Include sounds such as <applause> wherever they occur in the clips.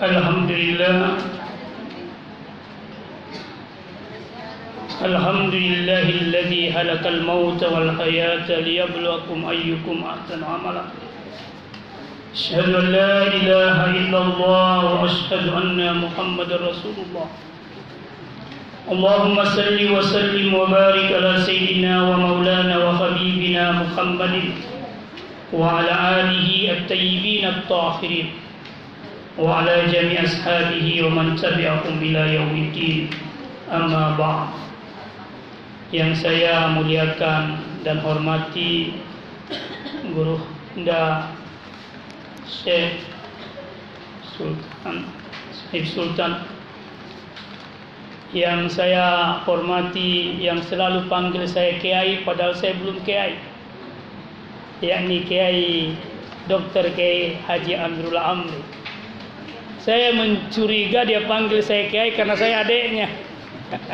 الحمد لله الحمد لله الذي هلك الموت والحياة ليبلوكم أيكم أحسن عملا. أشهد أن لا إله إلا الله وأشهد أن محمد رسول الله. اللهم صل وسلم وبارك على سيدنا ومولانا وحبيبنا محمد وعلى آله الطيبين الطاهرين. وعلى جميع أصحابه ومن تبعهم إلى يوم الدين أما بعد yang saya muliakan dan hormati Guru Nda Syekh Sultan Syekh Sultan yang saya hormati yang selalu panggil saya Kiai padahal saya belum Kiai yakni Kiai Dr. Kiai Haji Amrullah Amri saya mencuriga dia panggil saya Kiai karena saya adiknya <laughs>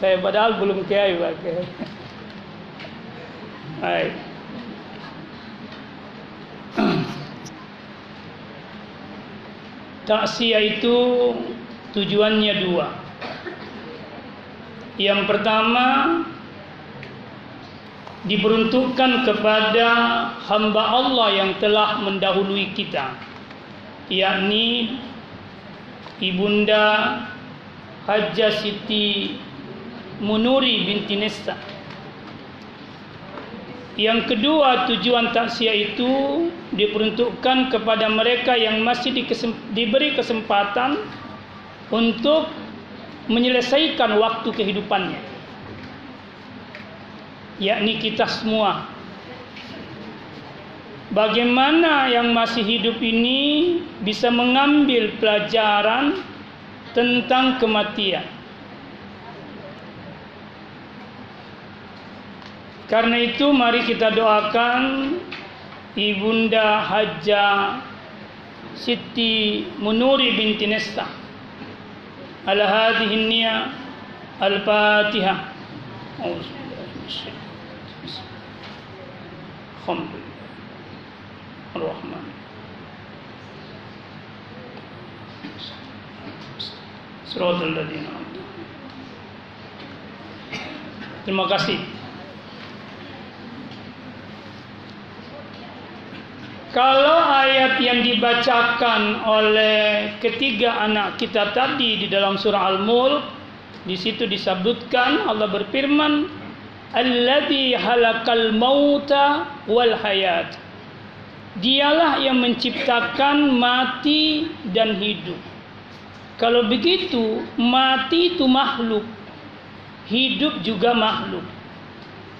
saya padahal belum Kiai Pak Kiai. Taksiyah itu tujuannya dua. Yang pertama diperuntukkan kepada hamba Allah yang telah mendahului kita, yakni Ibunda Hajjah Siti Munuri binti Nesta. Yang kedua tujuan taksiah itu diperuntukkan kepada mereka yang masih diberi kesempatan untuk menyelesaikan waktu kehidupannya. Yakni kita semua. Bagaimana yang masih hidup ini bisa mengambil pelajaran tentang kematian. Karena itu mari kita doakan Ibunda Hajjah Siti Munuri binti Nesta ala hadhihi niyya al-Fatihah. Alhamdulillah. Ar-Rahman. Terima kasih. Kalau ayat yang dibacakan oleh ketiga anak kita tadi di dalam surah Al-Mulk di situ disebutkan Allah berfirman Alladhi halakal mauta wal hayat Dialah yang menciptakan mati dan hidup Kalau begitu mati itu makhluk Hidup juga makhluk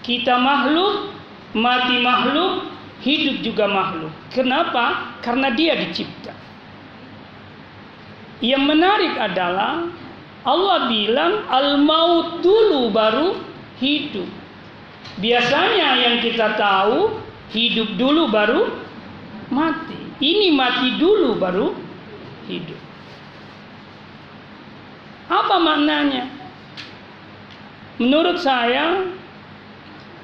Kita makhluk Mati makhluk hidup juga makhluk. Kenapa? Karena dia dicipta. Yang menarik adalah Allah bilang al-maut dulu baru hidup. Biasanya yang kita tahu hidup dulu baru mati. Ini mati dulu baru hidup. Apa maknanya? Menurut saya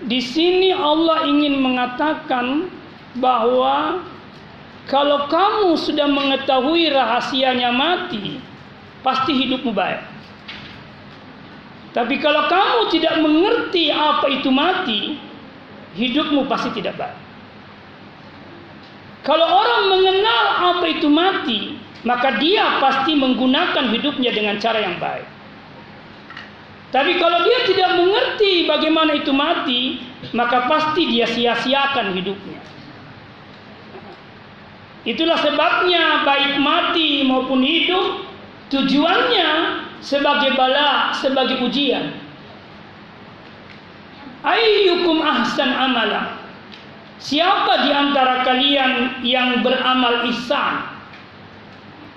di sini Allah ingin mengatakan bahwa kalau kamu sudah mengetahui rahasianya mati, pasti hidupmu baik. Tapi kalau kamu tidak mengerti apa itu mati, hidupmu pasti tidak baik. Kalau orang mengenal apa itu mati, maka dia pasti menggunakan hidupnya dengan cara yang baik. Tapi kalau dia tidak mengerti bagaimana itu mati, maka pasti dia sia-siakan hidupnya. Itulah sebabnya baik mati maupun hidup tujuannya sebagai bala, sebagai ujian. Ayyukum ahsan amala. Siapa di antara kalian yang beramal ihsan?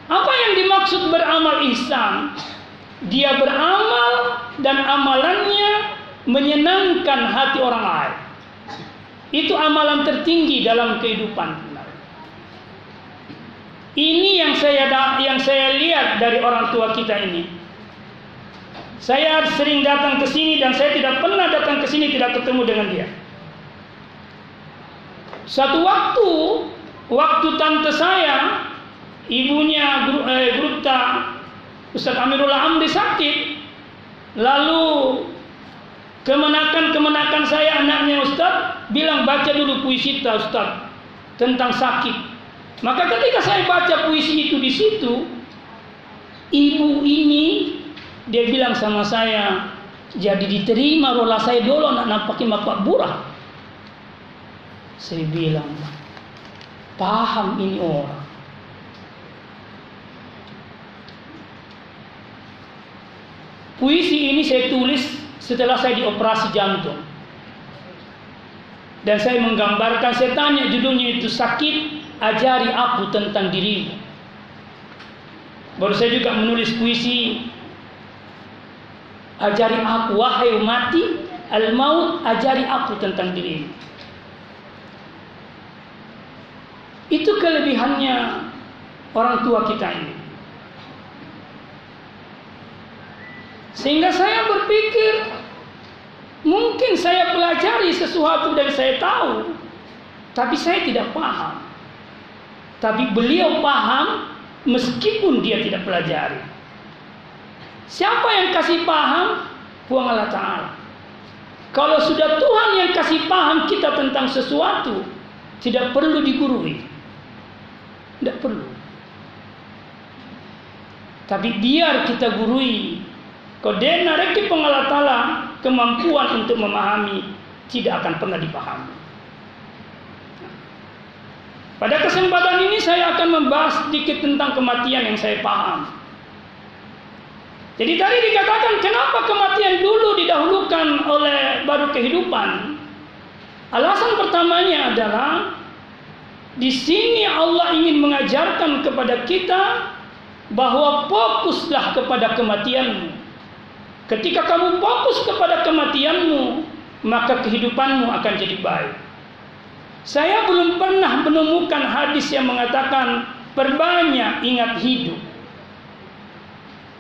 Apa yang dimaksud beramal ihsan? Dia beramal dan amalannya menyenangkan hati orang lain. Itu amalan tertinggi dalam kehidupan. Ini yang saya yang saya lihat dari orang tua kita ini. Saya sering datang ke sini dan saya tidak pernah datang ke sini tidak ketemu dengan dia. Satu waktu waktu tante saya, ibunya guru, eh, Ustaz Amirullah Amri sakit, lalu kemenakan-kemenakan saya anaknya Ustaz bilang baca dulu puisi ta Ustaz tentang sakit. Maka ketika saya baca puisi itu di situ, ibu ini dia bilang sama saya, jadi diterima rola saya dulu nak nampakin bapak burah. Saya bilang, paham ini orang. Puisi ini saya tulis setelah saya dioperasi jantung. Dan saya menggambarkan, saya tanya judulnya itu sakit, ajari aku tentang dirimu. Baru saya juga menulis puisi, ajari aku, wahai mati, al-maut, ajari aku tentang dirimu. Itu kelebihannya orang tua kita ini. Sehingga saya berpikir mungkin saya pelajari sesuatu dan saya tahu, tapi saya tidak paham. Tapi beliau paham meskipun dia tidak pelajari. Siapa yang kasih paham? Puang Allah Ta'ala. Kalau sudah Tuhan yang kasih paham kita tentang sesuatu, tidak perlu digurui. Tidak perlu. Tapi biar kita gurui Kodena reki pengalatala kemampuan untuk memahami tidak akan pernah dipahami. Pada kesempatan ini saya akan membahas sedikit tentang kematian yang saya paham. Jadi tadi dikatakan kenapa kematian dulu didahulukan oleh baru kehidupan? Alasan pertamanya adalah di sini Allah ingin mengajarkan kepada kita bahwa fokuslah kepada kematianmu. Ketika kamu fokus kepada kematianmu, maka kehidupanmu akan jadi baik. Saya belum pernah menemukan hadis yang mengatakan perbanyak ingat hidup.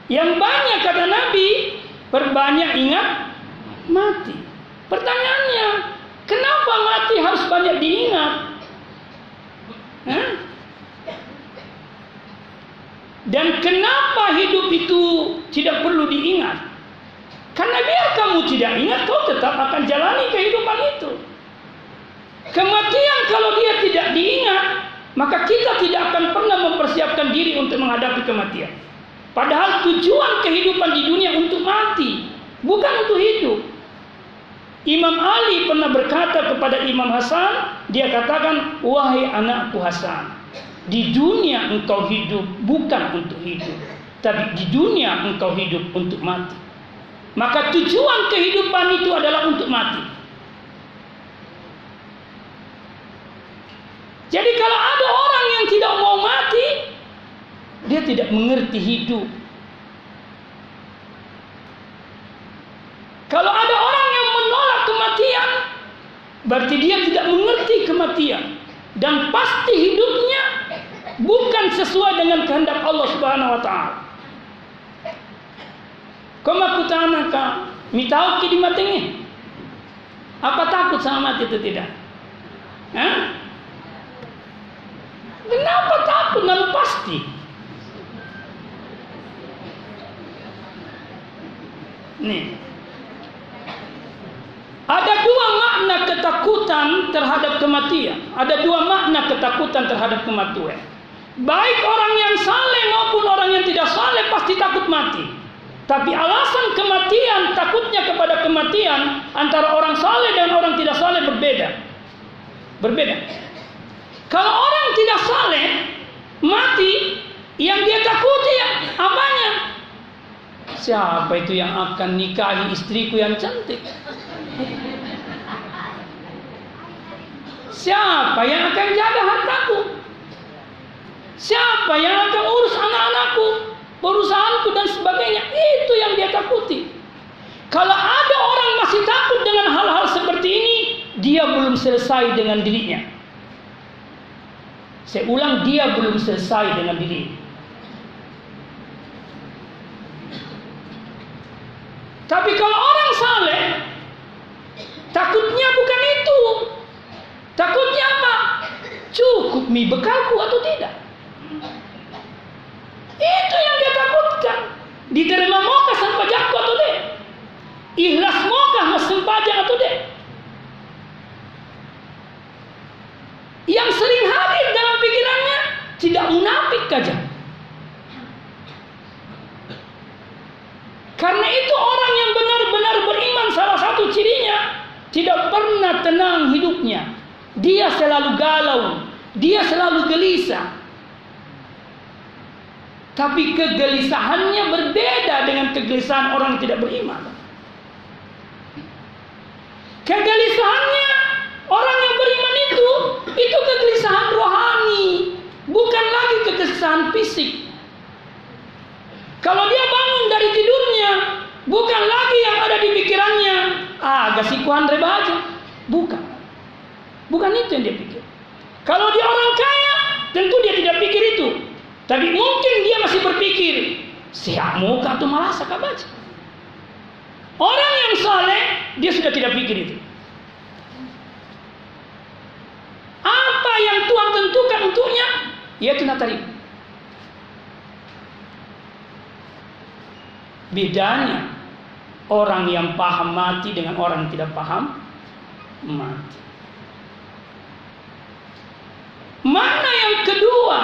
Yang banyak kata Nabi, perbanyak ingat mati. Pertanyaannya, kenapa mati harus banyak diingat? Hah? Dan kenapa hidup itu tidak perlu diingat? Karena biar kamu tidak ingat, kau tetap akan jalani kehidupan itu. Kematian kalau dia tidak diingat, maka kita tidak akan pernah mempersiapkan diri untuk menghadapi kematian. Padahal tujuan kehidupan di dunia untuk mati, bukan untuk hidup. Imam Ali pernah berkata kepada Imam Hasan, dia katakan, "Wahai anakku Hasan, di dunia engkau hidup bukan untuk hidup, tapi di dunia engkau hidup untuk mati." Maka tujuan kehidupan itu adalah untuk mati. Jadi kalau ada orang yang tidak mau mati, dia tidak mengerti hidup. Kalau ada orang yang menolak kematian, berarti dia tidak mengerti kematian dan pasti hidupnya bukan sesuai dengan kehendak Allah Subhanahu wa taala. Koma kutana ka mitau ki di matenge. Apa takut sama mati itu tidak? Hah? Kenapa takut? Namun pasti. Nih. Ada dua makna ketakutan terhadap kematian. Ada dua makna ketakutan terhadap kematian. Baik orang yang saleh maupun orang yang tidak saleh pasti takut mati. Tapi alasan kematian, takutnya kepada kematian antara orang saleh dan orang tidak saleh berbeda. Berbeda. Kalau orang tidak saleh mati, yang dia takuti ya apanya? Siapa itu yang akan nikahi istriku yang cantik? Siapa yang akan jaga hartaku? Siapa yang akan urus anak-anakku? perusahaanku dan sebagainya. Itu yang dia takuti. Kalau ada orang masih takut dengan hal-hal seperti ini, dia belum selesai dengan dirinya. Saya ulang, dia belum selesai dengan diri. Tapi kalau orang saleh, takutnya bukan itu. Takutnya apa? Cukup demi bekalku atau tidak? Itu yang dia takutkan. Diterima maukah pajakku atau tidak? Ikhlas maukah mesin pajak atau tidak? Yang sering hadir dalam pikirannya tidak munafik saja. Karena itu orang yang benar-benar beriman salah satu cirinya tidak pernah tenang hidupnya. Dia selalu galau, dia selalu gelisah. Tapi kegelisahannya berbeda dengan kegelisahan orang yang tidak beriman. Kegelisahannya orang yang beriman itu itu kegelisahan rohani, bukan lagi kegelisahan fisik. Kalau dia bangun dari tidurnya, bukan lagi yang ada di pikirannya, ah gasikuan reba aja. Bukan. Bukan itu yang dia pikir. Kalau dia orang kaya, tentu dia tidak pikir itu. Tapi mungkin dia masih berpikir, siap muka atau malas sakit baca. Orang yang saleh, dia sudah tidak pikir itu. Apa yang Tuhan tentukan untuknya, ia tidak terima. Bedanya orang yang paham mati dengan orang yang tidak paham mati. Mana yang kedua?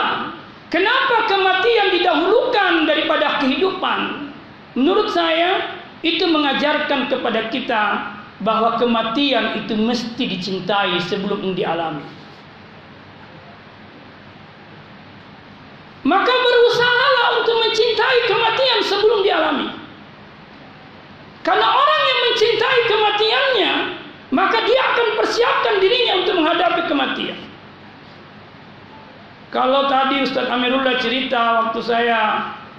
Kenapa kematian didahulukan daripada kehidupan? Menurut saya itu mengajarkan kepada kita bahwa kematian itu mesti dicintai sebelum dialami. Maka berusahalah untuk mencintai kematian sebelum dialami. Karena orang yang mencintai kematiannya, maka dia akan persiapkan dirinya untuk menghadapi kematian. Kalau tadi Ustaz Amirullah cerita waktu saya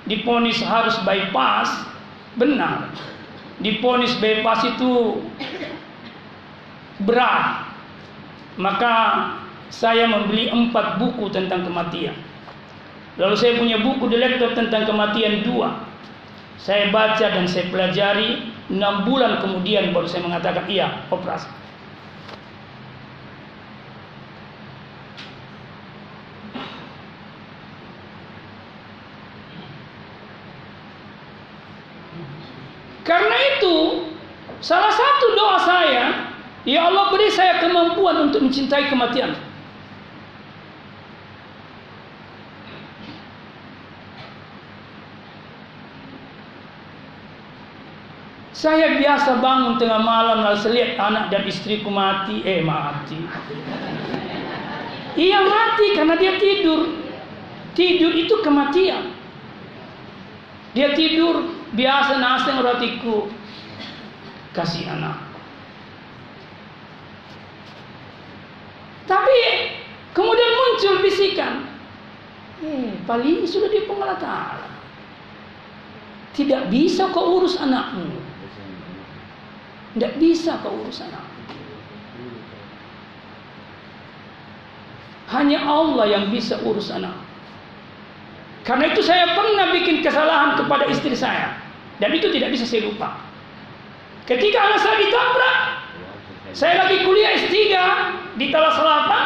diponis harus bypass, benar. Diponis bypass itu berat. Maka saya membeli empat buku tentang kematian. Lalu saya punya buku di laptop tentang kematian dua. Saya baca dan saya pelajari. Enam bulan kemudian baru saya mengatakan iya operasi. Karena itu, salah satu doa saya, ya Allah beri saya kemampuan untuk mencintai kematian. Saya biasa bangun tengah malam lalu lihat anak dan istriku mati, eh mati. Ia mati karena dia tidur. Tidur itu kematian. Dia tidur biasa naseng rotiku kasih anak. Tapi kemudian muncul bisikan. Eh, paling sudah di pengalat Tidak bisa kau urus anakmu. Tidak bisa kau urus anakmu. Hanya Allah yang bisa urus anak. Karena itu saya pernah bikin kesalahan kepada istri saya. Dan itu tidak bisa saya lupa. Ketika anak saya ditabrak, saya lagi kuliah S3 di Talas Selatan,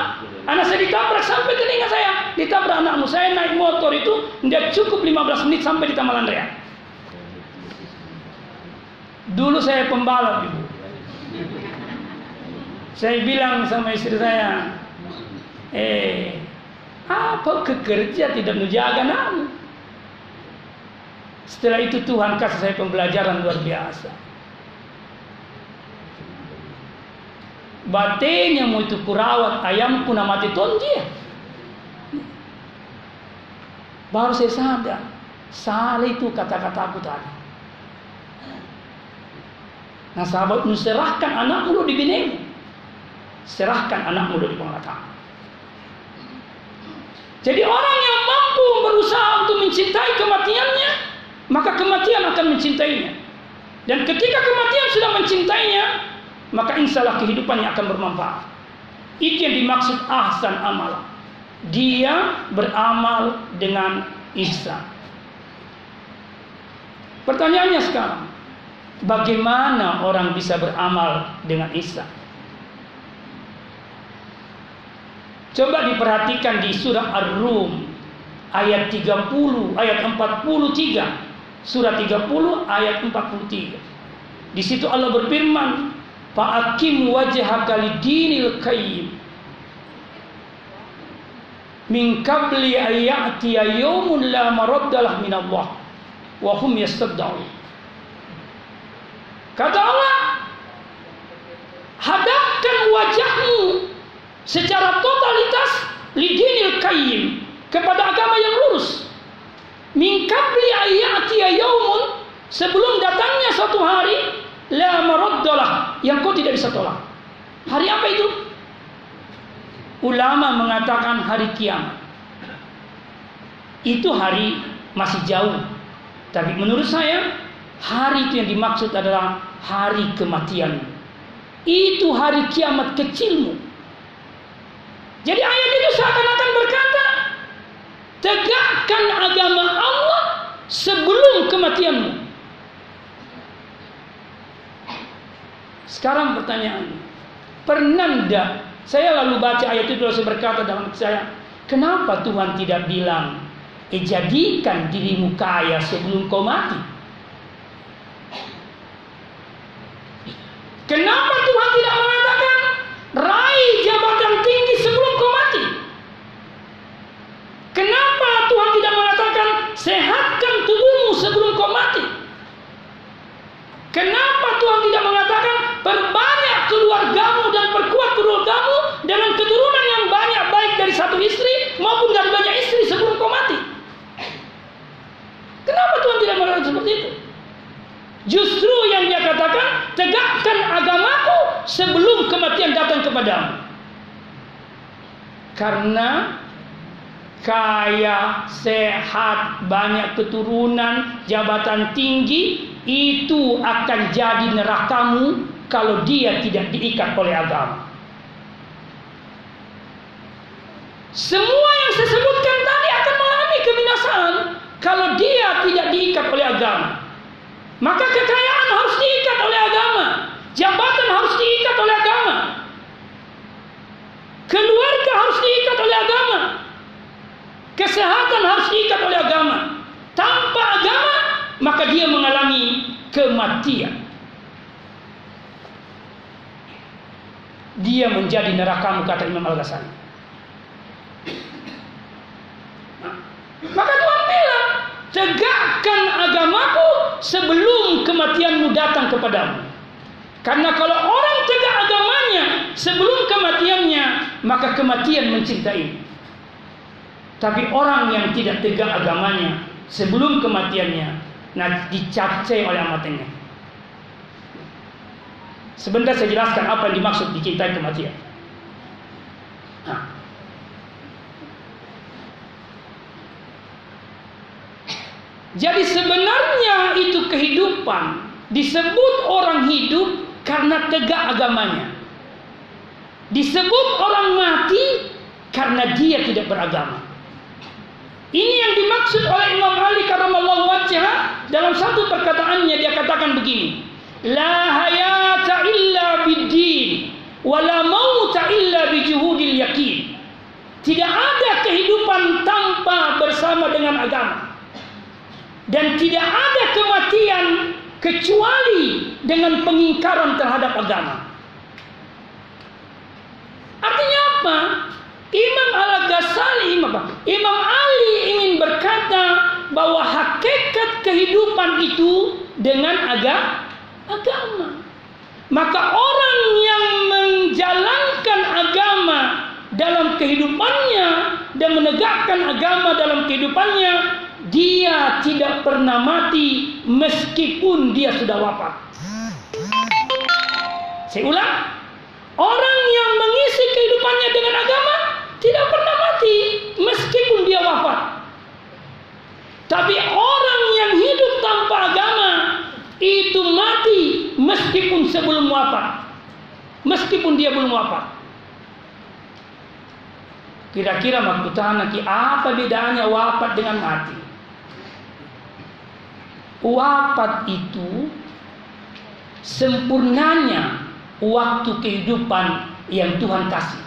anak saya ditabrak sampai telinga saya. Ditabrak anakmu, saya naik motor itu tidak cukup 15 menit sampai di Taman Rea. Dulu saya pembalap ibu. Saya bilang sama istri saya, eh apa kekerja tidak menjaga namu? Setelah itu Tuhan kasih saya pembelajaran luar biasa. Batenya mau itu kurawat ayam pun mati tonji. Baru saya sadar, salah itu kata-kataku tadi. Nah sahabat serahkan anakmu di binemu. Serahkan anakmu di penglihatan. Jadi orang yang mampu berusaha untuk mencintai kematiannya, maka kematian akan mencintainya. Dan ketika kematian sudah mencintainya, maka insya Allah kehidupannya akan bermanfaat. Itu yang dimaksud ahsan amal. Dia beramal dengan ihsan. Pertanyaannya sekarang, bagaimana orang bisa beramal dengan ihsan? Coba diperhatikan di surah Ar-Rum ayat 30, ayat 43. Surah 30 ayat 43. Di situ Allah berfirman, "Fa'akim wajhaka lid-dinil qayyim." Min qabli ayyatiya yawmun la maraddalah min Allah wa hum yastad'un. Kata Allah, hadapkan wajahmu secara totalitas lidinil qayyim kepada agama yang lurus min qabli yaumun sebelum datangnya suatu hari la maraddalah yang kau tidak bisa tolak. Hari apa itu? Ulama mengatakan hari kiamat. Itu hari masih jauh. Tapi menurut saya hari itu yang dimaksud adalah hari kematian. Itu hari kiamat kecilmu. Jadi ayat itu seakan-akan berkata Tegakkan agama Allah sebelum kematianmu. Sekarang pertanyaan, pernah tidak saya lalu baca ayat itu terus berkata dalam saya, kenapa Tuhan tidak bilang, eh jadikan dirimu kaya sebelum kau mati? Kenapa Tuhan tidak mengatakan raih jabatan tinggi sebelum kau mati? Kenapa Tuhan tidak mengatakan sehatkan tubuhmu sebelum kau mati? Kenapa Tuhan tidak mengatakan perbanyak keluargamu dan perkuat keluargamu dengan keturunan yang banyak baik dari satu istri maupun dari banyak istri sebelum kau mati? Kenapa Tuhan tidak mengatakan seperti itu? Justru yang dia katakan, tegakkan agamaku sebelum kematian datang kepadamu. Karena kaya, sehat, banyak keturunan, jabatan tinggi, itu akan jadi nerakamu kalau dia tidak diikat oleh agama. Semua yang saya sebutkan tadi akan mengalami kebinasaan kalau dia tidak diikat oleh agama. Maka kekayaan harus diikat oleh agama. Jabatan harus diikat oleh agama. Keluarga harus diikat oleh agama. Kesehatan harus diikat oleh agama. Tanpa agama, maka dia mengalami kematian. Dia menjadi nerakamu kata Imam Al-Ghazali. Maka Tuhan bilang, tegakkan agamaku sebelum kematianmu datang kepadamu. Karena kalau orang tegak agamanya sebelum kematiannya, maka kematian mencintai. Tapi orang yang tidak tegak agamanya sebelum kematiannya, nah dicacai oleh amatnya. Sebentar saya jelaskan apa yang dimaksud dicintai kematian. Nah, Jadi sebenarnya itu kehidupan disebut orang hidup karena tegak agamanya. Disebut orang mati karena dia tidak beragama. Ini yang dimaksud oleh Imam Ali karamallahu wajhah dalam satu perkataannya dia katakan begini. La hayata illa biddin wa la mauta illa bijuhudil yakin. Tidak ada kehidupan tanpa bersama dengan agama. Dan tidak ada kematian kecuali dengan pengingkaran terhadap agama. Artinya apa? Imam Al-Ghazali, Imam Ali ingin berkata bahwa hakikat kehidupan itu dengan agama. agama. Maka orang yang menjalankan agama dalam kehidupannya dan menegakkan agama dalam kehidupannya dia tidak pernah mati meskipun dia sudah wafat. Saya ulang, orang yang mengisi kehidupannya dengan agama tidak pernah mati meskipun dia wafat. Tapi orang yang hidup tanpa agama itu mati meskipun sebelum wafat. Meskipun dia belum wafat. Kira-kira makutana ki apa bedanya wafat dengan mati? Wafat itu sempurnanya waktu kehidupan yang Tuhan kasih.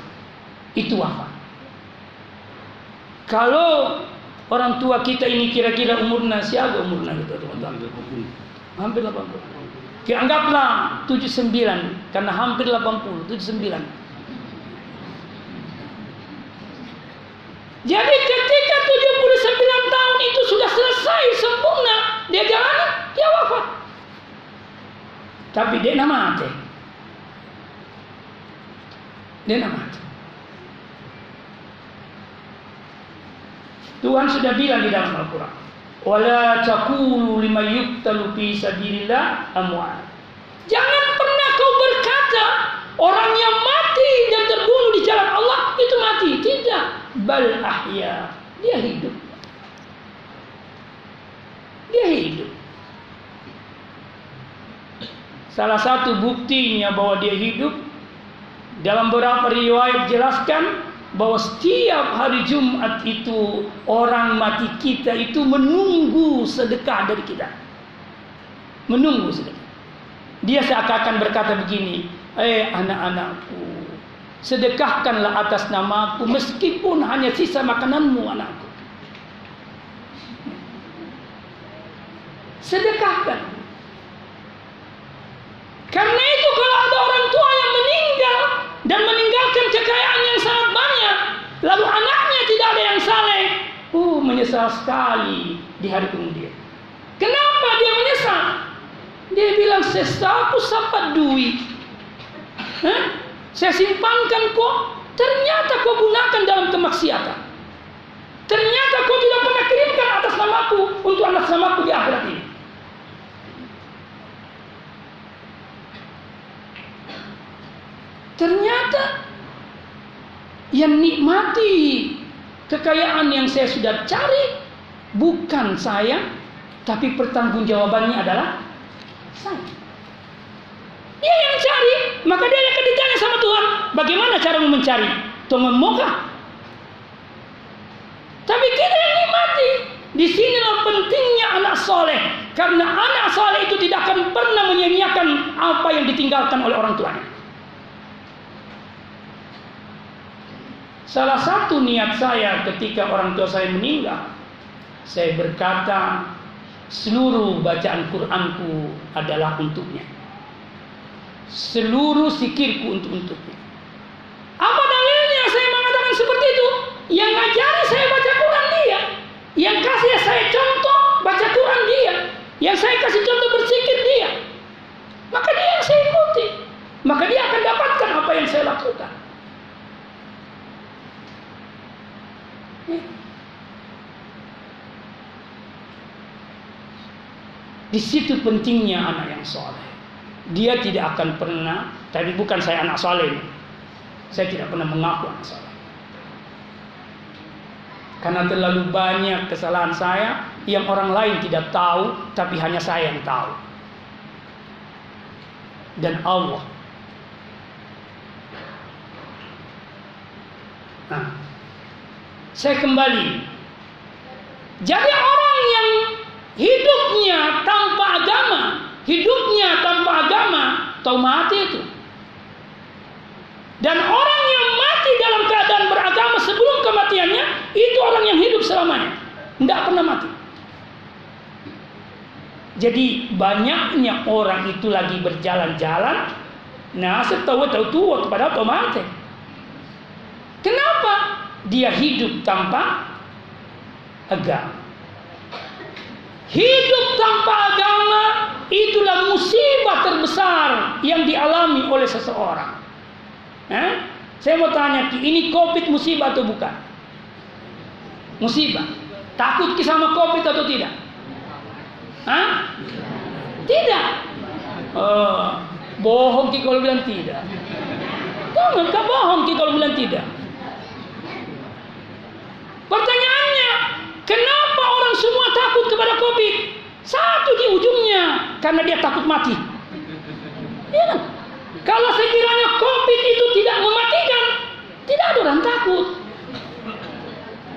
Itu wafat. Kalau orang tua kita ini kira-kira umurnya siapa umurnya gitu teman-teman? Hampir 80. Anggaplah 79 karena hampir 80, 79. Jadi ketika 79 tahun itu sudah selesai sempurna, dia jalan, dia wafat. Tapi dia nama mati. Dia nama mati. Tuhan sudah bilang di dalam Al-Quran. Wala taqulu lima yuktalu fi sabilillah amwat. Jangan pernah kau berkata orang yang mati dan terbunuh di jalan Allah itu mati. Tidak. Bal ahya. Dia hidup. Dia hidup. Salah satu buktinya bahwa dia hidup dalam beberapa riwayat jelaskan bahwa setiap hari Jumat itu orang mati kita itu menunggu sedekah dari kita. Menunggu sedekah. Dia seakan-akan berkata begini, "Eh anak-anakku, sedekahkanlah atas namaku meskipun hanya sisa makananmu anakku." Sedekahkan. Karena itu kalau ada orang tua yang meninggal dan meninggalkan kekayaan yang sangat banyak, lalu anaknya tidak ada yang saleh, uh menyesal sekali di hari kemudian. Kenapa dia menyesal? Dia bilang sesaku sapa duit. Hah? Saya simpankan kok, ternyata kau gunakan dalam kemaksiatan. Ternyata kau tidak pernah kirimkan atas namaku untuk anak namaku di akhirat ini. Ternyata yang nikmati kekayaan yang saya sudah cari bukan saya, tapi pertanggungjawabannya adalah saya. Dia yang cari, maka dia akan ditanya sama Tuhan, bagaimana cara mencari? Tuhan moga. Tapi kita yang nikmati. Di sinilah pentingnya anak soleh. Karena anak soleh itu tidak akan pernah menyanyiakan apa yang ditinggalkan oleh orang tuanya. Salah satu niat saya ketika orang tua saya meninggal, saya berkata, seluruh bacaan Quranku adalah untuknya. Seluruh sikirku untuk untuknya. Apa dalilnya saya mengatakan seperti itu? Yang ngajari saya baca Quran dia. Yang kasih saya contoh baca Quran dia. Yang saya kasih contoh bersikir dia. Maka dia yang saya ikuti. Maka dia akan dapatkan apa yang saya lakukan. Di situ pentingnya anak yang soleh. Dia tidak akan pernah, tapi bukan saya anak soleh. Saya tidak pernah mengaku anak soleh. Karena terlalu banyak kesalahan saya yang orang lain tidak tahu, tapi hanya saya yang tahu. Dan Allah. Nah, saya kembali. Jadi orang yang hidupnya tanpa agama, tahu mati itu. Dan orang yang mati dalam keadaan beragama sebelum kematiannya, itu orang yang hidup selamanya. Tidak pernah mati. Jadi banyaknya orang itu lagi berjalan-jalan, nah setahu tahu tua kepada otomatis. Kenapa? dia hidup tanpa agama. Hidup tanpa agama itulah musibah terbesar yang dialami oleh seseorang. Eh? Saya mau tanya, ini COVID musibah atau bukan? Musibah. Takut sama COVID atau tidak? Hah? Tidak. Oh, bohong kalau bilang tidak. Jangan kau bohong kalau bilang tidak. Pertanyaannya, kenapa orang semua takut kepada COVID? Satu di ujungnya, karena dia takut mati. Ya. Kalau sekiranya COVID itu tidak mematikan, tidak ada orang takut.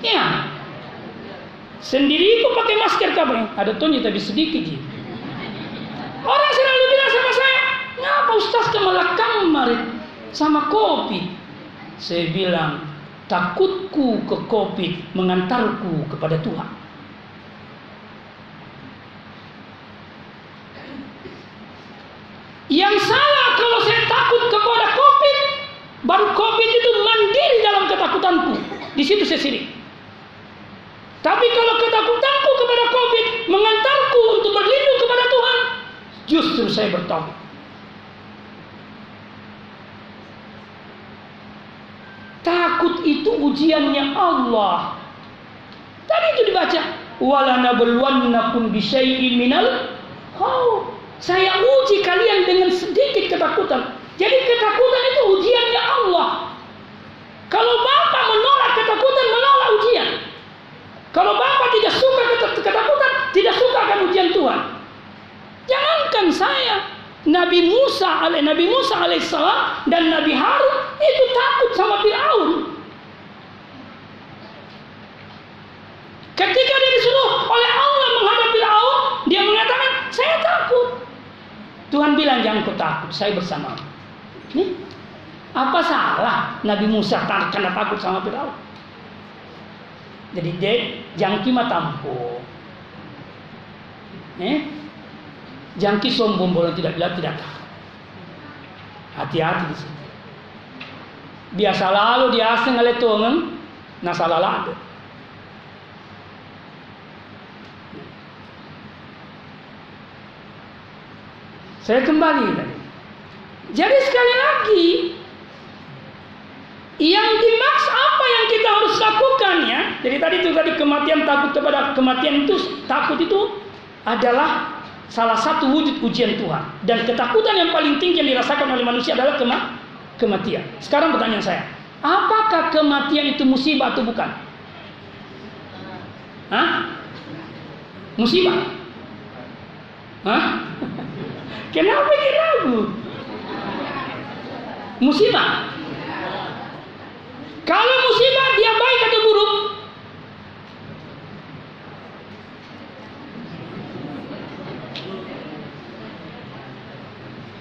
Ya. Sendiri kok pakai masker kapan? Ada tonnya tapi sedikit ji. Orang selalu bilang sama saya, ngapa Ustaz kemelakang kemarin sama COVID? Saya bilang, takutku ke Covid mengantarku kepada Tuhan. Yang salah kalau saya takut kepada Covid, baru Covid itu mandiri dalam ketakutanku. Di situ saya sirik. Tapi kalau ketakutanku kepada Covid mengantarku untuk berlindung kepada Tuhan, justru saya bertauhid. Takut itu ujiannya Allah. Tadi itu dibaca, wala nabluwannakum bisyai'in minal khauf. Saya uji kalian dengan sedikit ketakutan. Jadi ketakutan itu ujiannya Allah. Kalau Bapak menolak ketakutan, menolak ujian. Kalau Bapak tidak suka ketakutan, tidak suka akan ujian Tuhan. Jangankan saya, Nabi Musa alaih Nabi Musa alaihissalam dan Nabi Harun itu takut sama Firaun. Ketika dia disuruh oleh Allah menghadap Firaun, dia mengatakan, "Saya takut." Tuhan bilang, "Jangan kau takut, saya bersama." Nih, apa salah Nabi Musa karena takut sama Firaun? Jadi dia jangki mah tampo. Eh? Jangki sombong boleh tidak bilang tidak tahu. Hati-hati di sini. Biasa lalu dia asing oleh Tuhan, nah salah Saya kembali. Jadi sekali lagi yang dimaks apa yang kita harus lakukan ya. Jadi tadi itu tadi kematian takut kepada kematian itu takut itu adalah salah satu wujud ujian Tuhan dan ketakutan yang paling tinggi yang dirasakan oleh manusia adalah kema kematian. Sekarang pertanyaan saya, apakah kematian itu musibah atau bukan? Hah? Musibah? Hah? Kenapa dia ragu? Musibah. Kalau musibah dia baik atau buruk?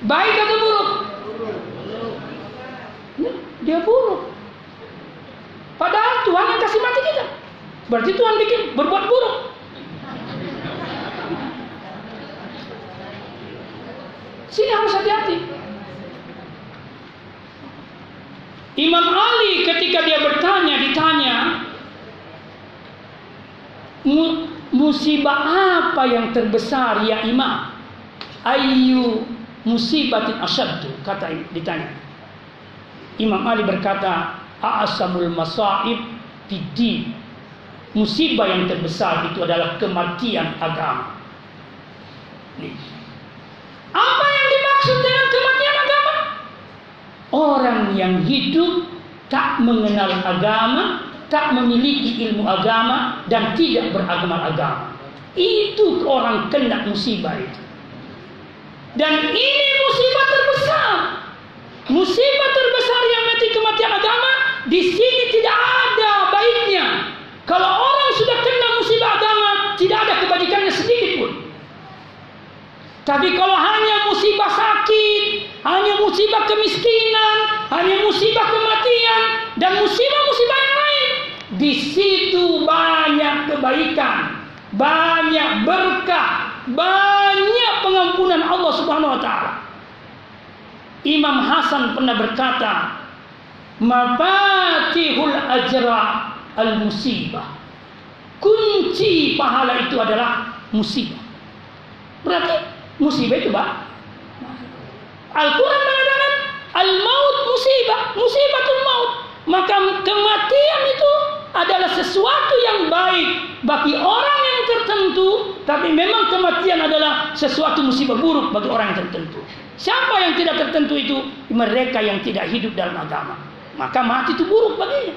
Baik atau buruk? Ya, dia buruk. Padahal Tuhan yang kasih mati kita. Berarti Tuhan bikin berbuat buruk. Sini harus hati-hati. Imam Ali ketika dia bertanya ditanya musibah apa yang terbesar ya imam? Ayu musibatin asyaddu kata ditanya. Imam Ali berkata a'asamul masaib fid Musibah yang terbesar itu adalah kematian agama. Nih. Apa yang dimaksud dengan kematian agama? Orang yang hidup tak mengenal agama, tak memiliki ilmu agama dan tidak beragama agama. Itu orang kena musibah itu. Dan ini musibah terbesar. Musibah terbesar yang mati kematian agama di sini tidak ada baiknya. Kalau orang sudah kena musibah agama, tidak ada kebajikannya sedikit pun. Tapi kalau hanya musibah sakit, hanya musibah kemiskinan, hanya musibah kematian, dan musibah-musibah yang lain, di situ banyak kebaikan, banyak berkah, banyak pengampunan Allah Subhanahu wa taala. Imam Hasan pernah berkata, "Mafatihul ajra al-musibah." Kunci pahala itu adalah musibah. Berarti musibah itu, Pak. Al-Qur'an mengatakan al-maut musibah, musibatul maut. Maka kematian itu adalah sesuatu yang baik bagi orang yang tertentu, tapi memang kematian adalah sesuatu musibah buruk bagi orang yang tertentu. Siapa yang tidak tertentu itu? Mereka yang tidak hidup dalam agama. Maka mati itu buruk baginya.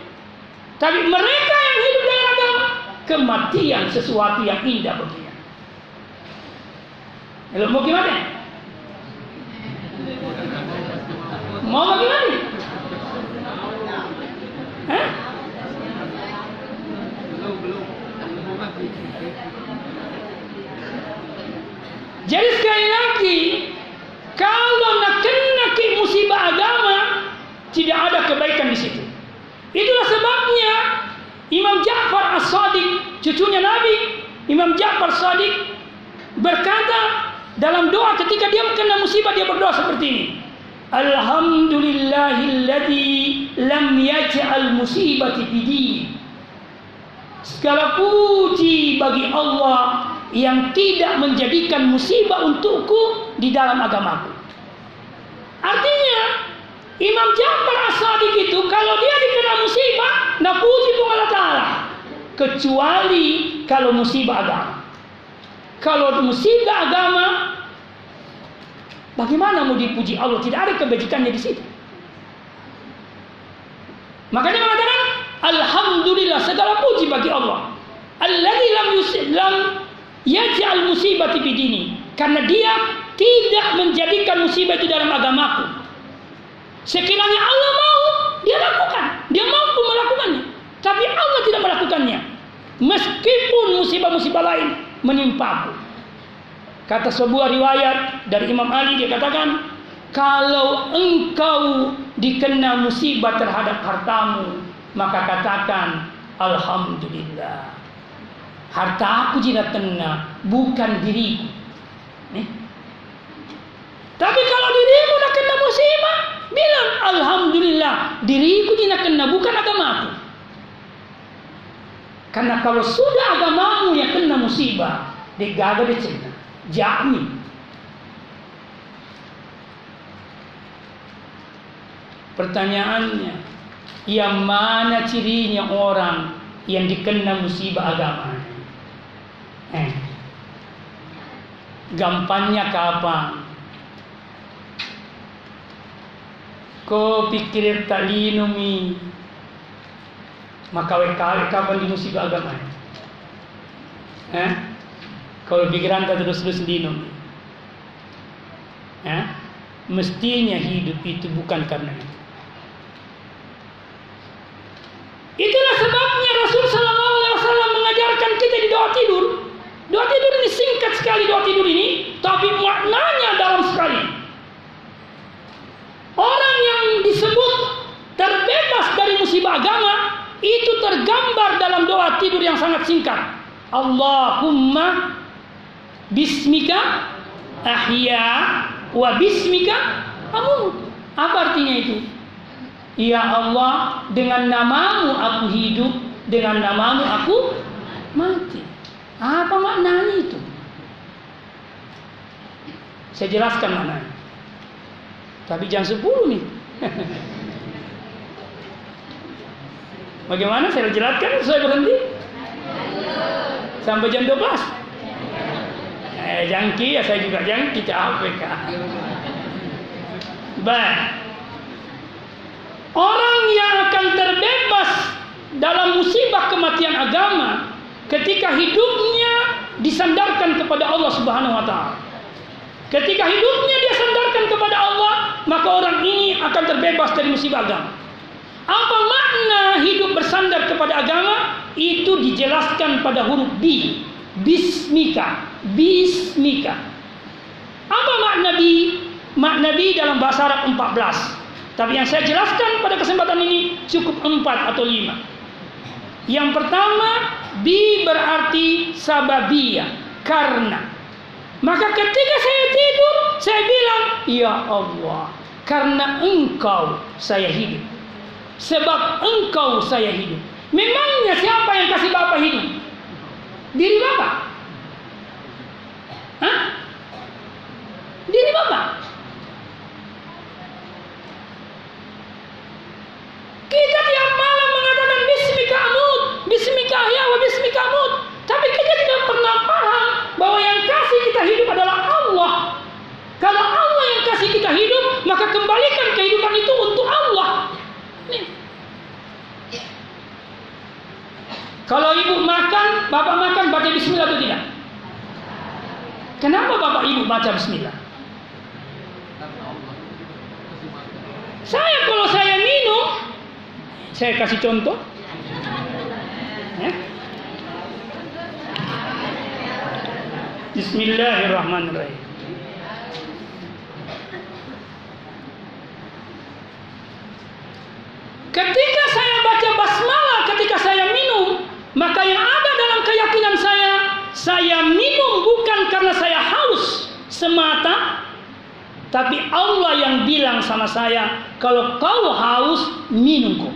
Tapi mereka yang hidup dalam agama, kematian sesuatu yang indah baginya. Mau gimana? Mau bagaimana? Hah? Jadi sekali lagi, kalau nak kena musibah agama, tidak ada kebaikan di situ. Itulah sebabnya cucunya Nabi Imam Ja'far Sadiq berkata dalam doa ketika dia kena musibah dia berdoa seperti ini. Alhamdulillahilladzi lam yaj'al musibati fi Segala puji bagi Allah yang tidak menjadikan musibah untukku di dalam agamaku. Artinya, Imam Ja'far As-Sadiq itu kalau dia dikena musibah, nah puji Allah Ta'ala. Kecuali kalau musibah agama. Kalau musibah agama, bagaimana mau dipuji Allah? Tidak ada kebajikannya di situ. Makanya mengatakan Alhamdulillah segala puji bagi Allah. Alladzi lam yuslam yaj'al musibati bidini. Karena dia tidak menjadikan musibah itu dalam agamaku. Sekiranya Allah mau, dia lakukan. Dia mampu melakukannya. Tapi Allah tidak melakukannya. Meskipun musibah-musibah lain menimpaku. Kata sebuah riwayat dari Imam Ali dia katakan, kalau engkau dikena musibah terhadap hartamu, maka katakan alhamdulillah. Harta aku tidak kena, bukan diriku. Nih. Tapi kalau dirimu nak kena musibah, bilang alhamdulillah, diriku tidak kena, bukan agamaku. Karena kalau sudah agamamu yang kena musibah, digagal dicegah. Jamin. Pertanyaannya, yang mana cirinya orang yang dikena musibah agama? Eh, gampangnya kapan? Kau pikir tak linumi maka kali kapan di musibah agama? Eh? Kalau pikiran tak terus-terus linumi. Eh? Mestinya hidup itu bukan karena itu. Itulah sebabnya Rasul Sallallahu Alaihi Wasallam mengajarkan kita di doa tidur. Doa tidur ini singkat sekali doa tidur ini, tapi maknanya dalam sekali. Orang yang disebut terbebas dari musibah agama itu tergambar dalam doa tidur yang sangat singkat. Allahumma bismika ahya wa bismika amut. Apa artinya itu? Ya Allah, dengan namamu aku hidup, dengan namamu aku mati. Apa maknanya itu? Saya jelaskan maknanya. Tapi jam 10 nih. <laughs> Bagaimana saya jelaskan saya berhenti? Sampai jam 12. Eh, jangki ya saya juga jangki capek Baik. Orang yang akan terbebas dalam musibah kematian agama ketika hidupnya disandarkan kepada Allah Subhanahu wa taala. Ketika hidupnya dia sandarkan kepada Allah, maka orang ini akan terbebas dari musibah agama. Apa makna hidup bersandar kepada agama? Itu dijelaskan pada huruf B. Bismika. Bismika. Apa makna B? Makna B dalam bahasa Arab 14. Tapi yang saya jelaskan pada kesempatan ini cukup empat atau lima. Yang pertama, bi berarti sababia, karena. Maka ketika saya tidur, saya bilang, Ya Allah, karena engkau saya hidup. Sebab engkau saya hidup. Memangnya siapa yang kasih Bapak hidup? Diri Bapak? Hah? Diri Bapak? Kita tiap malam mengatakan bismika amut, bismika ahya bismika amut. Tapi kita tidak pernah paham bahwa yang kasih kita hidup adalah Allah. Kalau Allah yang kasih kita hidup, maka kembalikan kehidupan itu untuk Allah. Kalau ibu makan, bapak makan baca bismillah atau tidak? Kenapa bapak ibu baca bismillah? Saya kalau saya minum, saya kasih contoh. Ya. Bismillahirrahmanirrahim. Ketika saya baca basmalah ketika saya minum, maka yang ada dalam keyakinan semata tapi Allah yang bilang sama saya kalau kau haus minum kok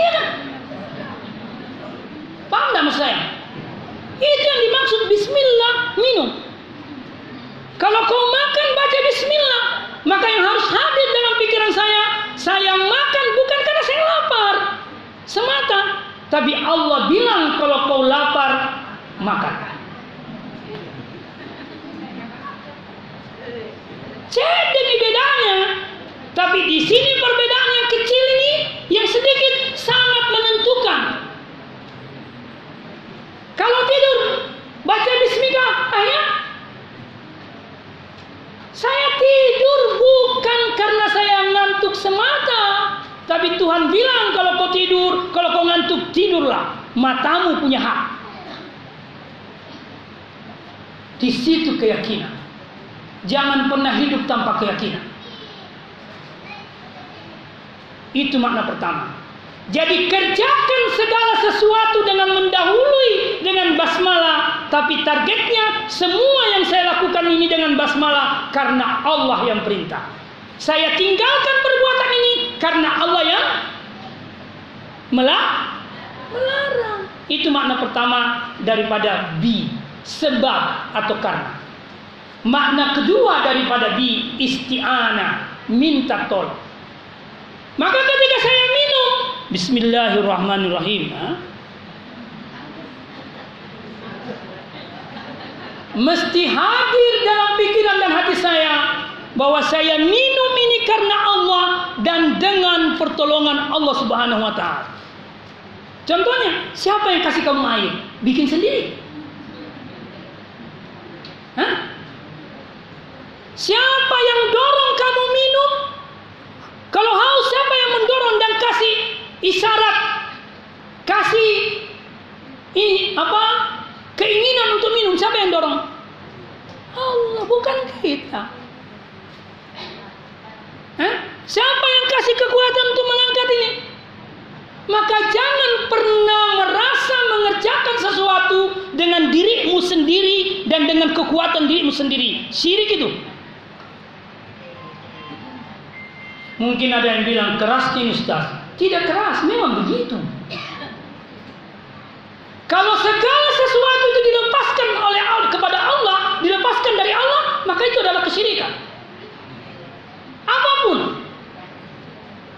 iya kan? Paham tidak maksud saya? Itu yang dimaksud bismillah minum. Kalau kau makan baca bismillah maka yang harus hadir dalam pikiran saya saya makan bukan karena saya lapar. Semata. Tapi Allah bilang kalau kau lapar makan Jadi ini bedanya. Tapi di sini perbedaan yang kecil ini yang sedikit sangat menentukan. Kalau tidur baca bismillah ayat saya tidur bukan karena saya ngantuk semata, tapi Tuhan bilang kalau kau tidur, kalau kau ngantuk tidurlah, matamu punya hak. Di situ keyakinan. Jangan pernah hidup tanpa keyakinan. Itu makna pertama. Jadi kerjakan segala sesuatu dengan mendahului dengan basmalah, tapi targetnya semua yang saya lakukan ini dengan basmalah karena Allah yang perintah. Saya tinggalkan perbuatan ini karena Allah yang melarang. Itu makna pertama daripada bi, sebab atau karena. Makna kedua daripada di isti'ana minta tolong. Maka ketika saya minum Bismillahirrahmanirrahim ha? Mesti hadir dalam pikiran dan hati saya bahwa saya minum ini karena Allah dan dengan pertolongan Allah Subhanahu wa taala. Contohnya, siapa yang kasih kamu air? Bikin sendiri. Hah? Siapa yang dorong kamu minum? Kalau haus siapa yang mendorong dan kasih isyarat? Kasih ini apa? Keinginan untuk minum siapa yang dorong? Allah bukan kita. Hah? Siapa yang kasih kekuatan untuk mengangkat ini? Maka jangan pernah merasa mengerjakan sesuatu dengan dirimu sendiri dan dengan kekuatan dirimu sendiri. Syirik itu. Mungkin ada yang bilang keras nih Ustaz. Tidak keras, memang begitu. Kalau segala sesuatu itu dilepaskan oleh Allah kepada Allah, dilepaskan dari Allah, maka itu adalah kesyirikan. Apa pun.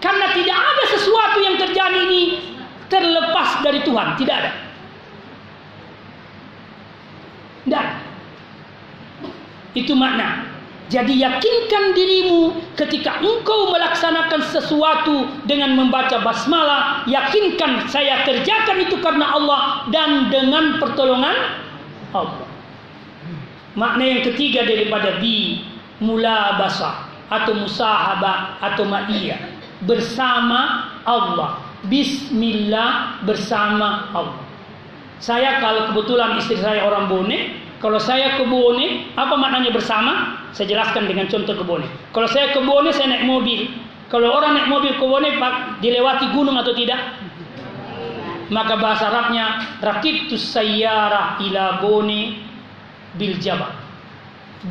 Karena tidak ada sesuatu yang terjadi ini terlepas dari Tuhan, tidak ada. Ada. Itu makna jadi yakinkan dirimu ketika engkau melaksanakan sesuatu dengan membaca basmalah, yakinkan saya kerjakan itu karena Allah dan dengan pertolongan Allah. Makna yang ketiga daripada bi mula basah atau musahabah atau ma'iyah bersama Allah. Bismillah bersama Allah. Saya kalau kebetulan istri saya orang Bone, kalau saya ke Bone, apa maknanya bersama? Saya jelaskan dengan contoh kebun. Kalau saya kebun, saya naik mobil. Kalau orang naik mobil kebun, pak dilewati gunung atau tidak? Maka bahasa Arabnya tu sayyara ila bone bil jabal.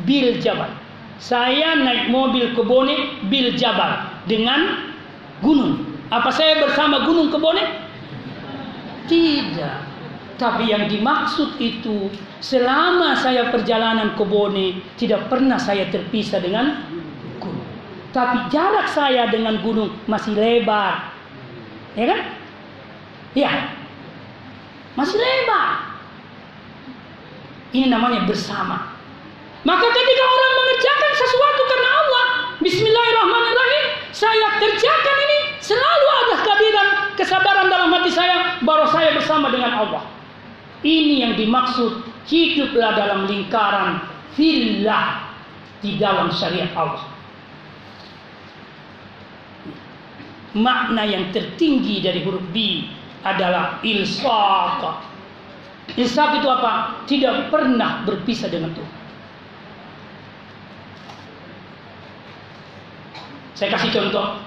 Bil jabal. Saya naik mobil ke Bone bil jabal dengan gunung. Apa saya bersama gunung ke Bone? Tidak. Tapi yang dimaksud itu selama saya perjalanan ke Bone tidak pernah saya terpisah dengan gunung. Tapi jarak saya dengan gunung masih lebar. Ya kan? Ya. Masih lebar. Ini namanya bersama. Maka ketika orang mengerjakan sesuatu karena Allah, Bismillahirrahmanirrahim, saya kerjakan ini selalu ada kehadiran kesadaran dalam hati saya bahwa saya bersama dengan Allah. Ini yang dimaksud hiduplah dalam lingkaran fillah di dalam syariat Allah. Makna yang tertinggi dari huruf B adalah ilsaq. Ilsaq itu apa? Tidak pernah berpisah dengan Tuhan. Saya kasih contoh.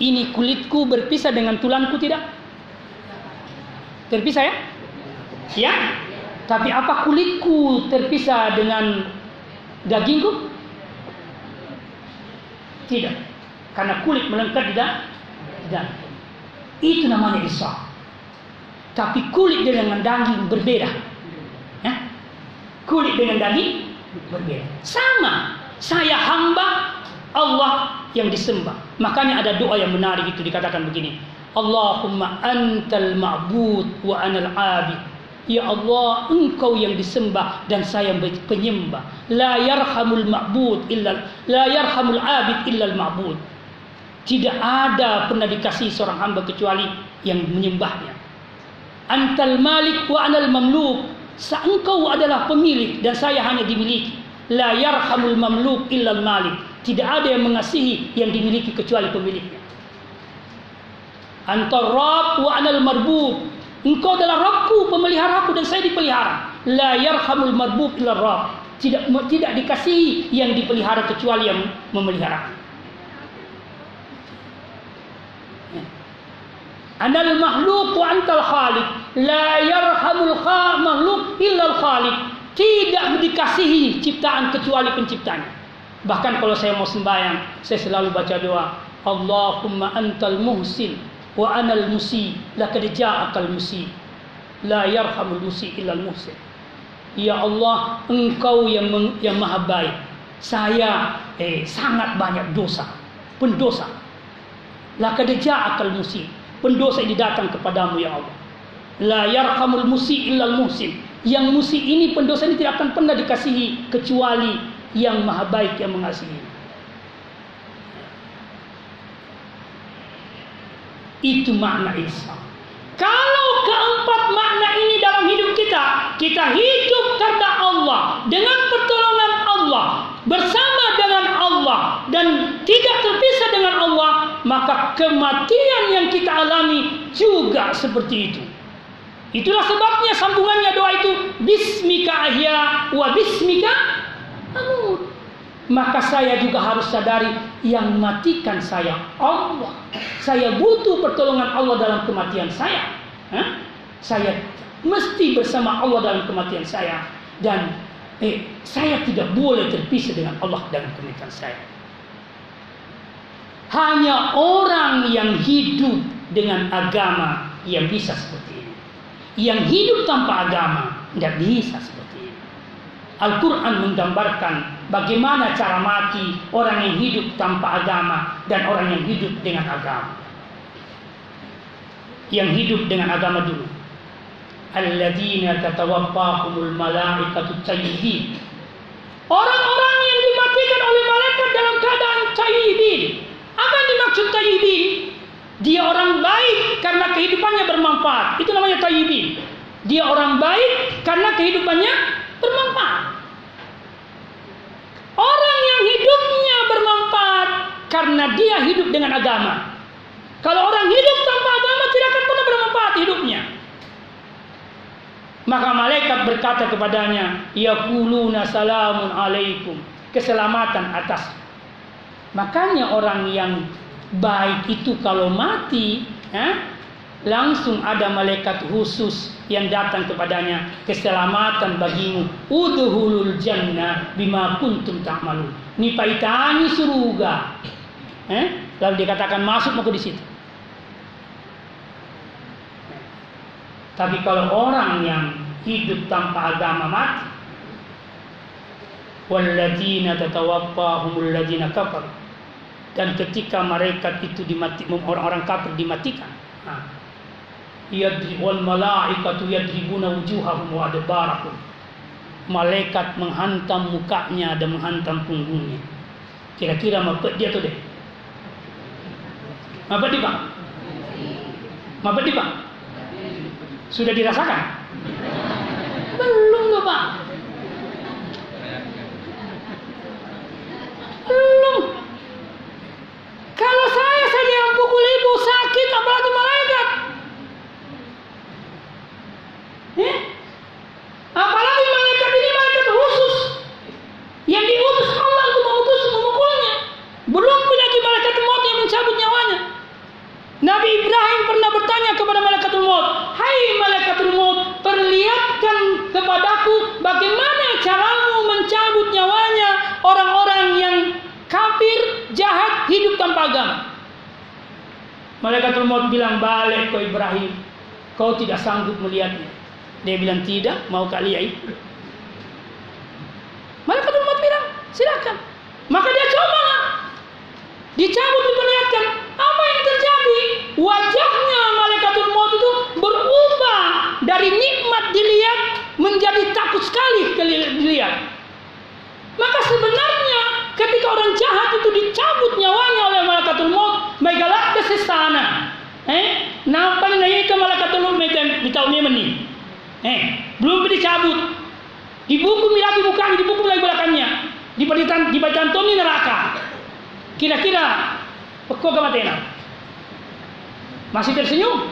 Ini kulitku berpisah dengan tulangku tidak? Terpisah ya? Ya? Tapi apa kulitku terpisah dengan dagingku? Tidak. Karena kulit melengkap di dalam. Itu namanya Isra. Tapi kulit dengan daging berbeda. Ya? Kulit dengan daging berbeda. Sama. Saya hamba Allah yang disembah. Makanya ada doa yang menarik itu dikatakan begini. Allahumma antal ma'bud wa anal abid. Ya Allah, engkau yang disembah dan saya penyembah. La yarhamul ma'bud illa la yarhamul abid illa al ma'bud. Tidak ada pernah dikasih seorang hamba kecuali yang menyembahnya. Antal malik wa anal mamluk. Engkau adalah pemilik dan saya hanya dimiliki. La yarhamul mamluk illa al malik. Tidak ada yang mengasihi yang dimiliki kecuali pemiliknya. Antar Rabb wa anal marbub. Engkau adalah Rabbku, pemeliharaku dan saya dipelihara. La yarhamul marbub illa Rabb. Tidak tidak dikasihi yang dipelihara kecuali yang memelihara. Ya. Anal makhluk wa antal khaliq. La yarhamul makhluk illa al khaliq. Tidak dikasihi ciptaan kecuali penciptanya. Bahkan kalau saya mau sembahyang, saya selalu baca doa, Allahumma antal muhsin wa anal musi laqad ja'akal musi. La yarhamul musi illa al muhsin. Ya Allah engkau yang meng, yang maha baik. Saya eh sangat banyak dosa pendosa. Laqad ja'akal musi pendosa ini datang kepadamu ya Allah. La yarhamul musi illa al muhsin. Yang musi ini pendosa ini tidak akan pernah dikasihi kecuali yang maha baik yang mengasihi Itu makna Islam. Kalau keempat makna ini dalam hidup kita, kita hidup karena Allah, dengan pertolongan Allah, bersama dengan Allah, dan tidak terpisah dengan Allah, maka kematian yang kita alami juga seperti itu. Itulah sebabnya sambungannya doa itu Bismika ahya wa bismika amut maka saya juga harus sadari yang matikan saya Allah. Saya butuh pertolongan Allah dalam kematian saya. Hah? Saya mesti bersama Allah dalam kematian saya dan eh, saya tidak boleh terpisah dengan Allah dalam kematian saya. Hanya orang yang hidup dengan agama yang bisa seperti ini. Yang hidup tanpa agama tidak bisa seperti ini. Al-Quran menggambarkan bagaimana cara mati orang yang hidup tanpa agama dan orang yang hidup dengan agama. Yang hidup dengan agama dulu. Alladzina tatawaffahumul malaikatu tayyibin. Orang-orang yang dimatikan oleh malaikat dalam keadaan tayyibin. Apa yang dimaksud tayyibin? Dia orang baik karena kehidupannya bermanfaat. Itu namanya tayyibin. Dia orang baik karena kehidupannya bermanfaat. Orang yang hidupnya bermanfaat karena dia hidup dengan agama. Kalau orang hidup tanpa agama tidak akan pernah bermanfaat hidupnya. Maka malaikat berkata kepadanya, Yaquluna salamun alaikum. Keselamatan atas. Makanya orang yang baik itu kalau mati, langsung ada malaikat khusus yang datang kepadanya keselamatan bagimu udhulul jannah bima kuntum ta'malun. Ni paitani surga. Eh? Lalu dikatakan masuk mau di situ. Tapi kalau orang yang hidup tanpa agama mati walladzina tatawaffahumul ladzina kafar dan ketika mereka itu dimati orang-orang kafir dimatikan nah, wal malaikatu yadribuna wujuhahum wa adbarahum malaikat menghantam mukanya dan menghantam punggungnya. Kira-kira mapet dia tuh deh mapet dia pak mapet dia pak sudah dirasakan? Belum tuh pak belum. Kalau saya saja yang pukul ibu sakit apalagi malaikat Eh? Apalagi malaikat ini malaikat khusus yang diutus Allah untuk mengutus memukulnya. Belum lagi malaikat maut yang mencabut nyawanya. Nabi Ibrahim pernah bertanya kepada malaikat maut, "Hai malaikat maut, perlihatkan kepada bagaimana caramu mencabut nyawanya orang-orang yang kafir, jahat, hidup tanpa agama. Malaikat maut bilang balik ke Ibrahim, kau tidak sanggup melihatnya. Dia bilang tidak, mau kalian. Malaikat maut bilang silakan. Maka dia coba dicabut diperlihatkan apa yang terjadi wajahnya malaikatul maut itu berubah dari nikmat dilihat menjadi takut sekali dilihat maka sebenarnya ketika orang jahat itu dicabut nyawanya oleh malaikatul maut baiklah ke sana eh nampak naik ke malaikatul maut ini meni eh belum dicabut dibuku lagi bukan dibuku lagi belakangnya di bacaan Tony neraka Kira-kira pekok kematena. Masih tersenyum?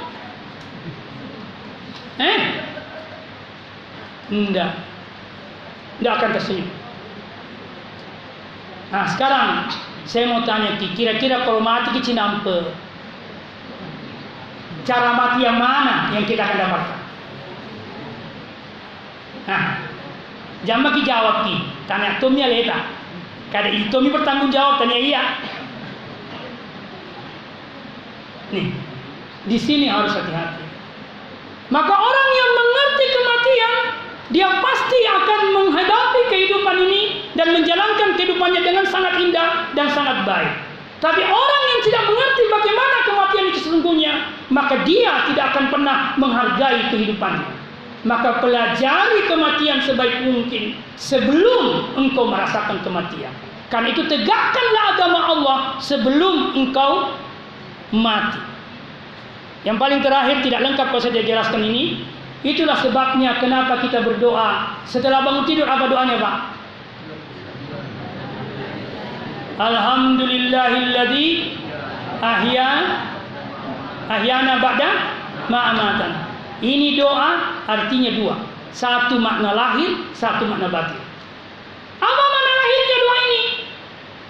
Eh? Enggak. Enggak akan tersenyum. Nah sekarang saya mau tanya Ki, kira-kira kalau mati kita nampe cara mati yang mana yang kita akan dapatkan? Nah, jangan ki jawab ki, tanya tumnya leta. Kada itu mi bertanggung jawab tanya iya. Nih, di sini harus hati-hati. Maka orang yang mengerti kematian, dia pasti akan menghadapi kehidupan ini dan menjalankan kehidupannya dengan sangat indah dan sangat baik. Tapi orang yang tidak mengerti bagaimana kematian itu sesungguhnya, maka dia tidak akan pernah menghargai kehidupannya. Maka pelajari kematian sebaik mungkin sebelum engkau merasakan kematian. Karena itu tegakkanlah agama Allah sebelum engkau mati. Yang paling terakhir tidak lengkap kalau saya jelaskan ini. Itulah sebabnya kenapa kita berdoa setelah bangun tidur apa doanya Pak? Alhamdulillahilladzi ahya ahyana ba'da ma'amatan. Ini doa artinya dua. Satu makna lahir, satu makna batin. Apa makna lahirnya doa ini?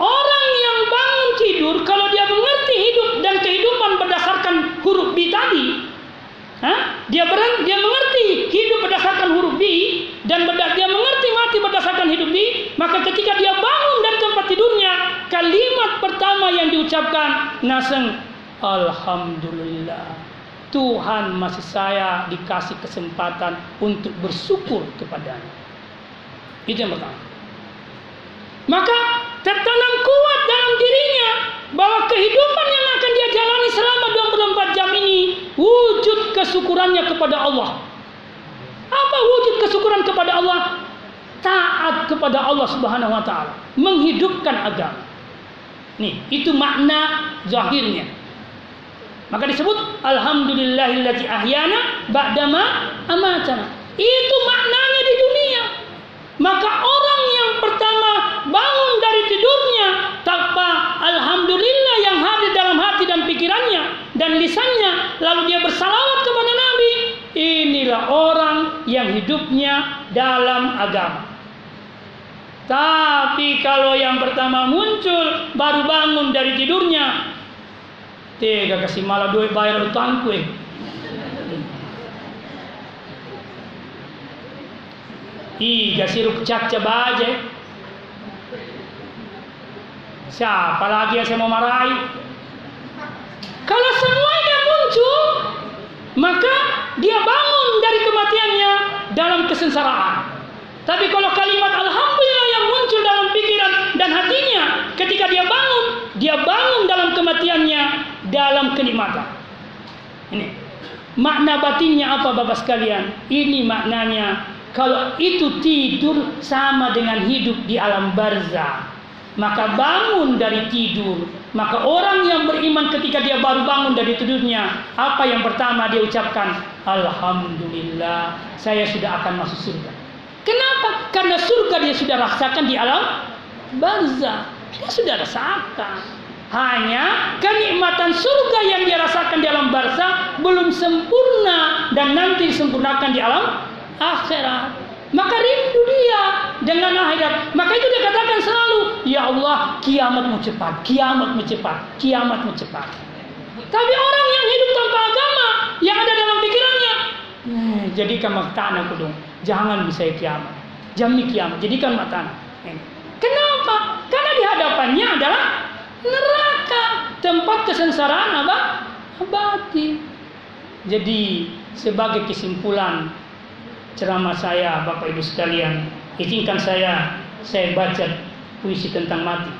Orang yang bangun tidur, kalau dia mengerti hidup dan kehidupan berdasarkan huruf B tadi, ha? dia berang, dia mengerti hidup berdasarkan huruf B dan dia mengerti mati berdasarkan hidup B, maka ketika dia bangun dari tempat tidurnya, kalimat pertama yang diucapkan, naseng, Alhamdulillah. Tuhan masih saya dikasih kesempatan untuk bersyukur kepadanya. Itu yang pertama. Maka tertanam kuat dalam dirinya bahwa kehidupan yang akan dia jalani selama 24 jam ini wujud kesyukurannya kepada Allah. Apa wujud kesyukuran kepada Allah? Taat kepada Allah Subhanahu wa taala, menghidupkan agama. Nih, itu makna zahirnya. Maka disebut alhamdulillahilladzi ahyana ba'dama amatana. Itu maknanya di dunia. Maka orang yang pertama bangun dari tidurnya tanpa alhamdulillah yang hadir dalam hati dan pikirannya dan lisannya lalu dia bersalawat kepada Nabi, inilah orang yang hidupnya dalam agama. Tapi kalau yang pertama muncul baru bangun dari tidurnya Tega kasih malah duit bayar utangku. Ih, kasih rukcak coba aja. Siapa lagi yang saya mau marahi? Kalau semuanya muncul, maka dia bangun dari kematiannya dalam kesengsaraan. Tapi kalau kalimat Alhamdulillah yang muncul dalam pikiran dan hatinya ketika dia bangun, dia bangun dalam kematiannya dalam kenikmatan. Ini makna batinnya apa Bapak sekalian? Ini maknanya kalau itu tidur sama dengan hidup di alam barzah. Maka bangun dari tidur. Maka orang yang beriman ketika dia baru bangun dari tidurnya. Apa yang pertama dia ucapkan? Alhamdulillah saya sudah akan masuk surga. Kenapa? Karena surga dia sudah rasakan di alam barzah. Dia sudah rasakan. Hanya kenikmatan surga yang dia rasakan di alam barzah belum sempurna dan nanti disempurnakan di alam akhirat. Maka rindu dia dengan akhirat. Maka itu dia katakan selalu, Ya Allah, kiamatmu cepat, kiamatmu cepat, kiamatmu cepat. Tapi orang yang hidup tanpa agama, yang ada dalam pikirannya, eh, jadi kamu tanah dong, jangan bisa kiamat. Jami kiamat. Jadikan mata. Kenapa? Karena di hadapannya adalah neraka. Tempat kesensaraan apa? Abadi. Jadi sebagai kesimpulan ceramah saya Bapak Ibu sekalian, izinkan saya saya baca puisi tentang mati.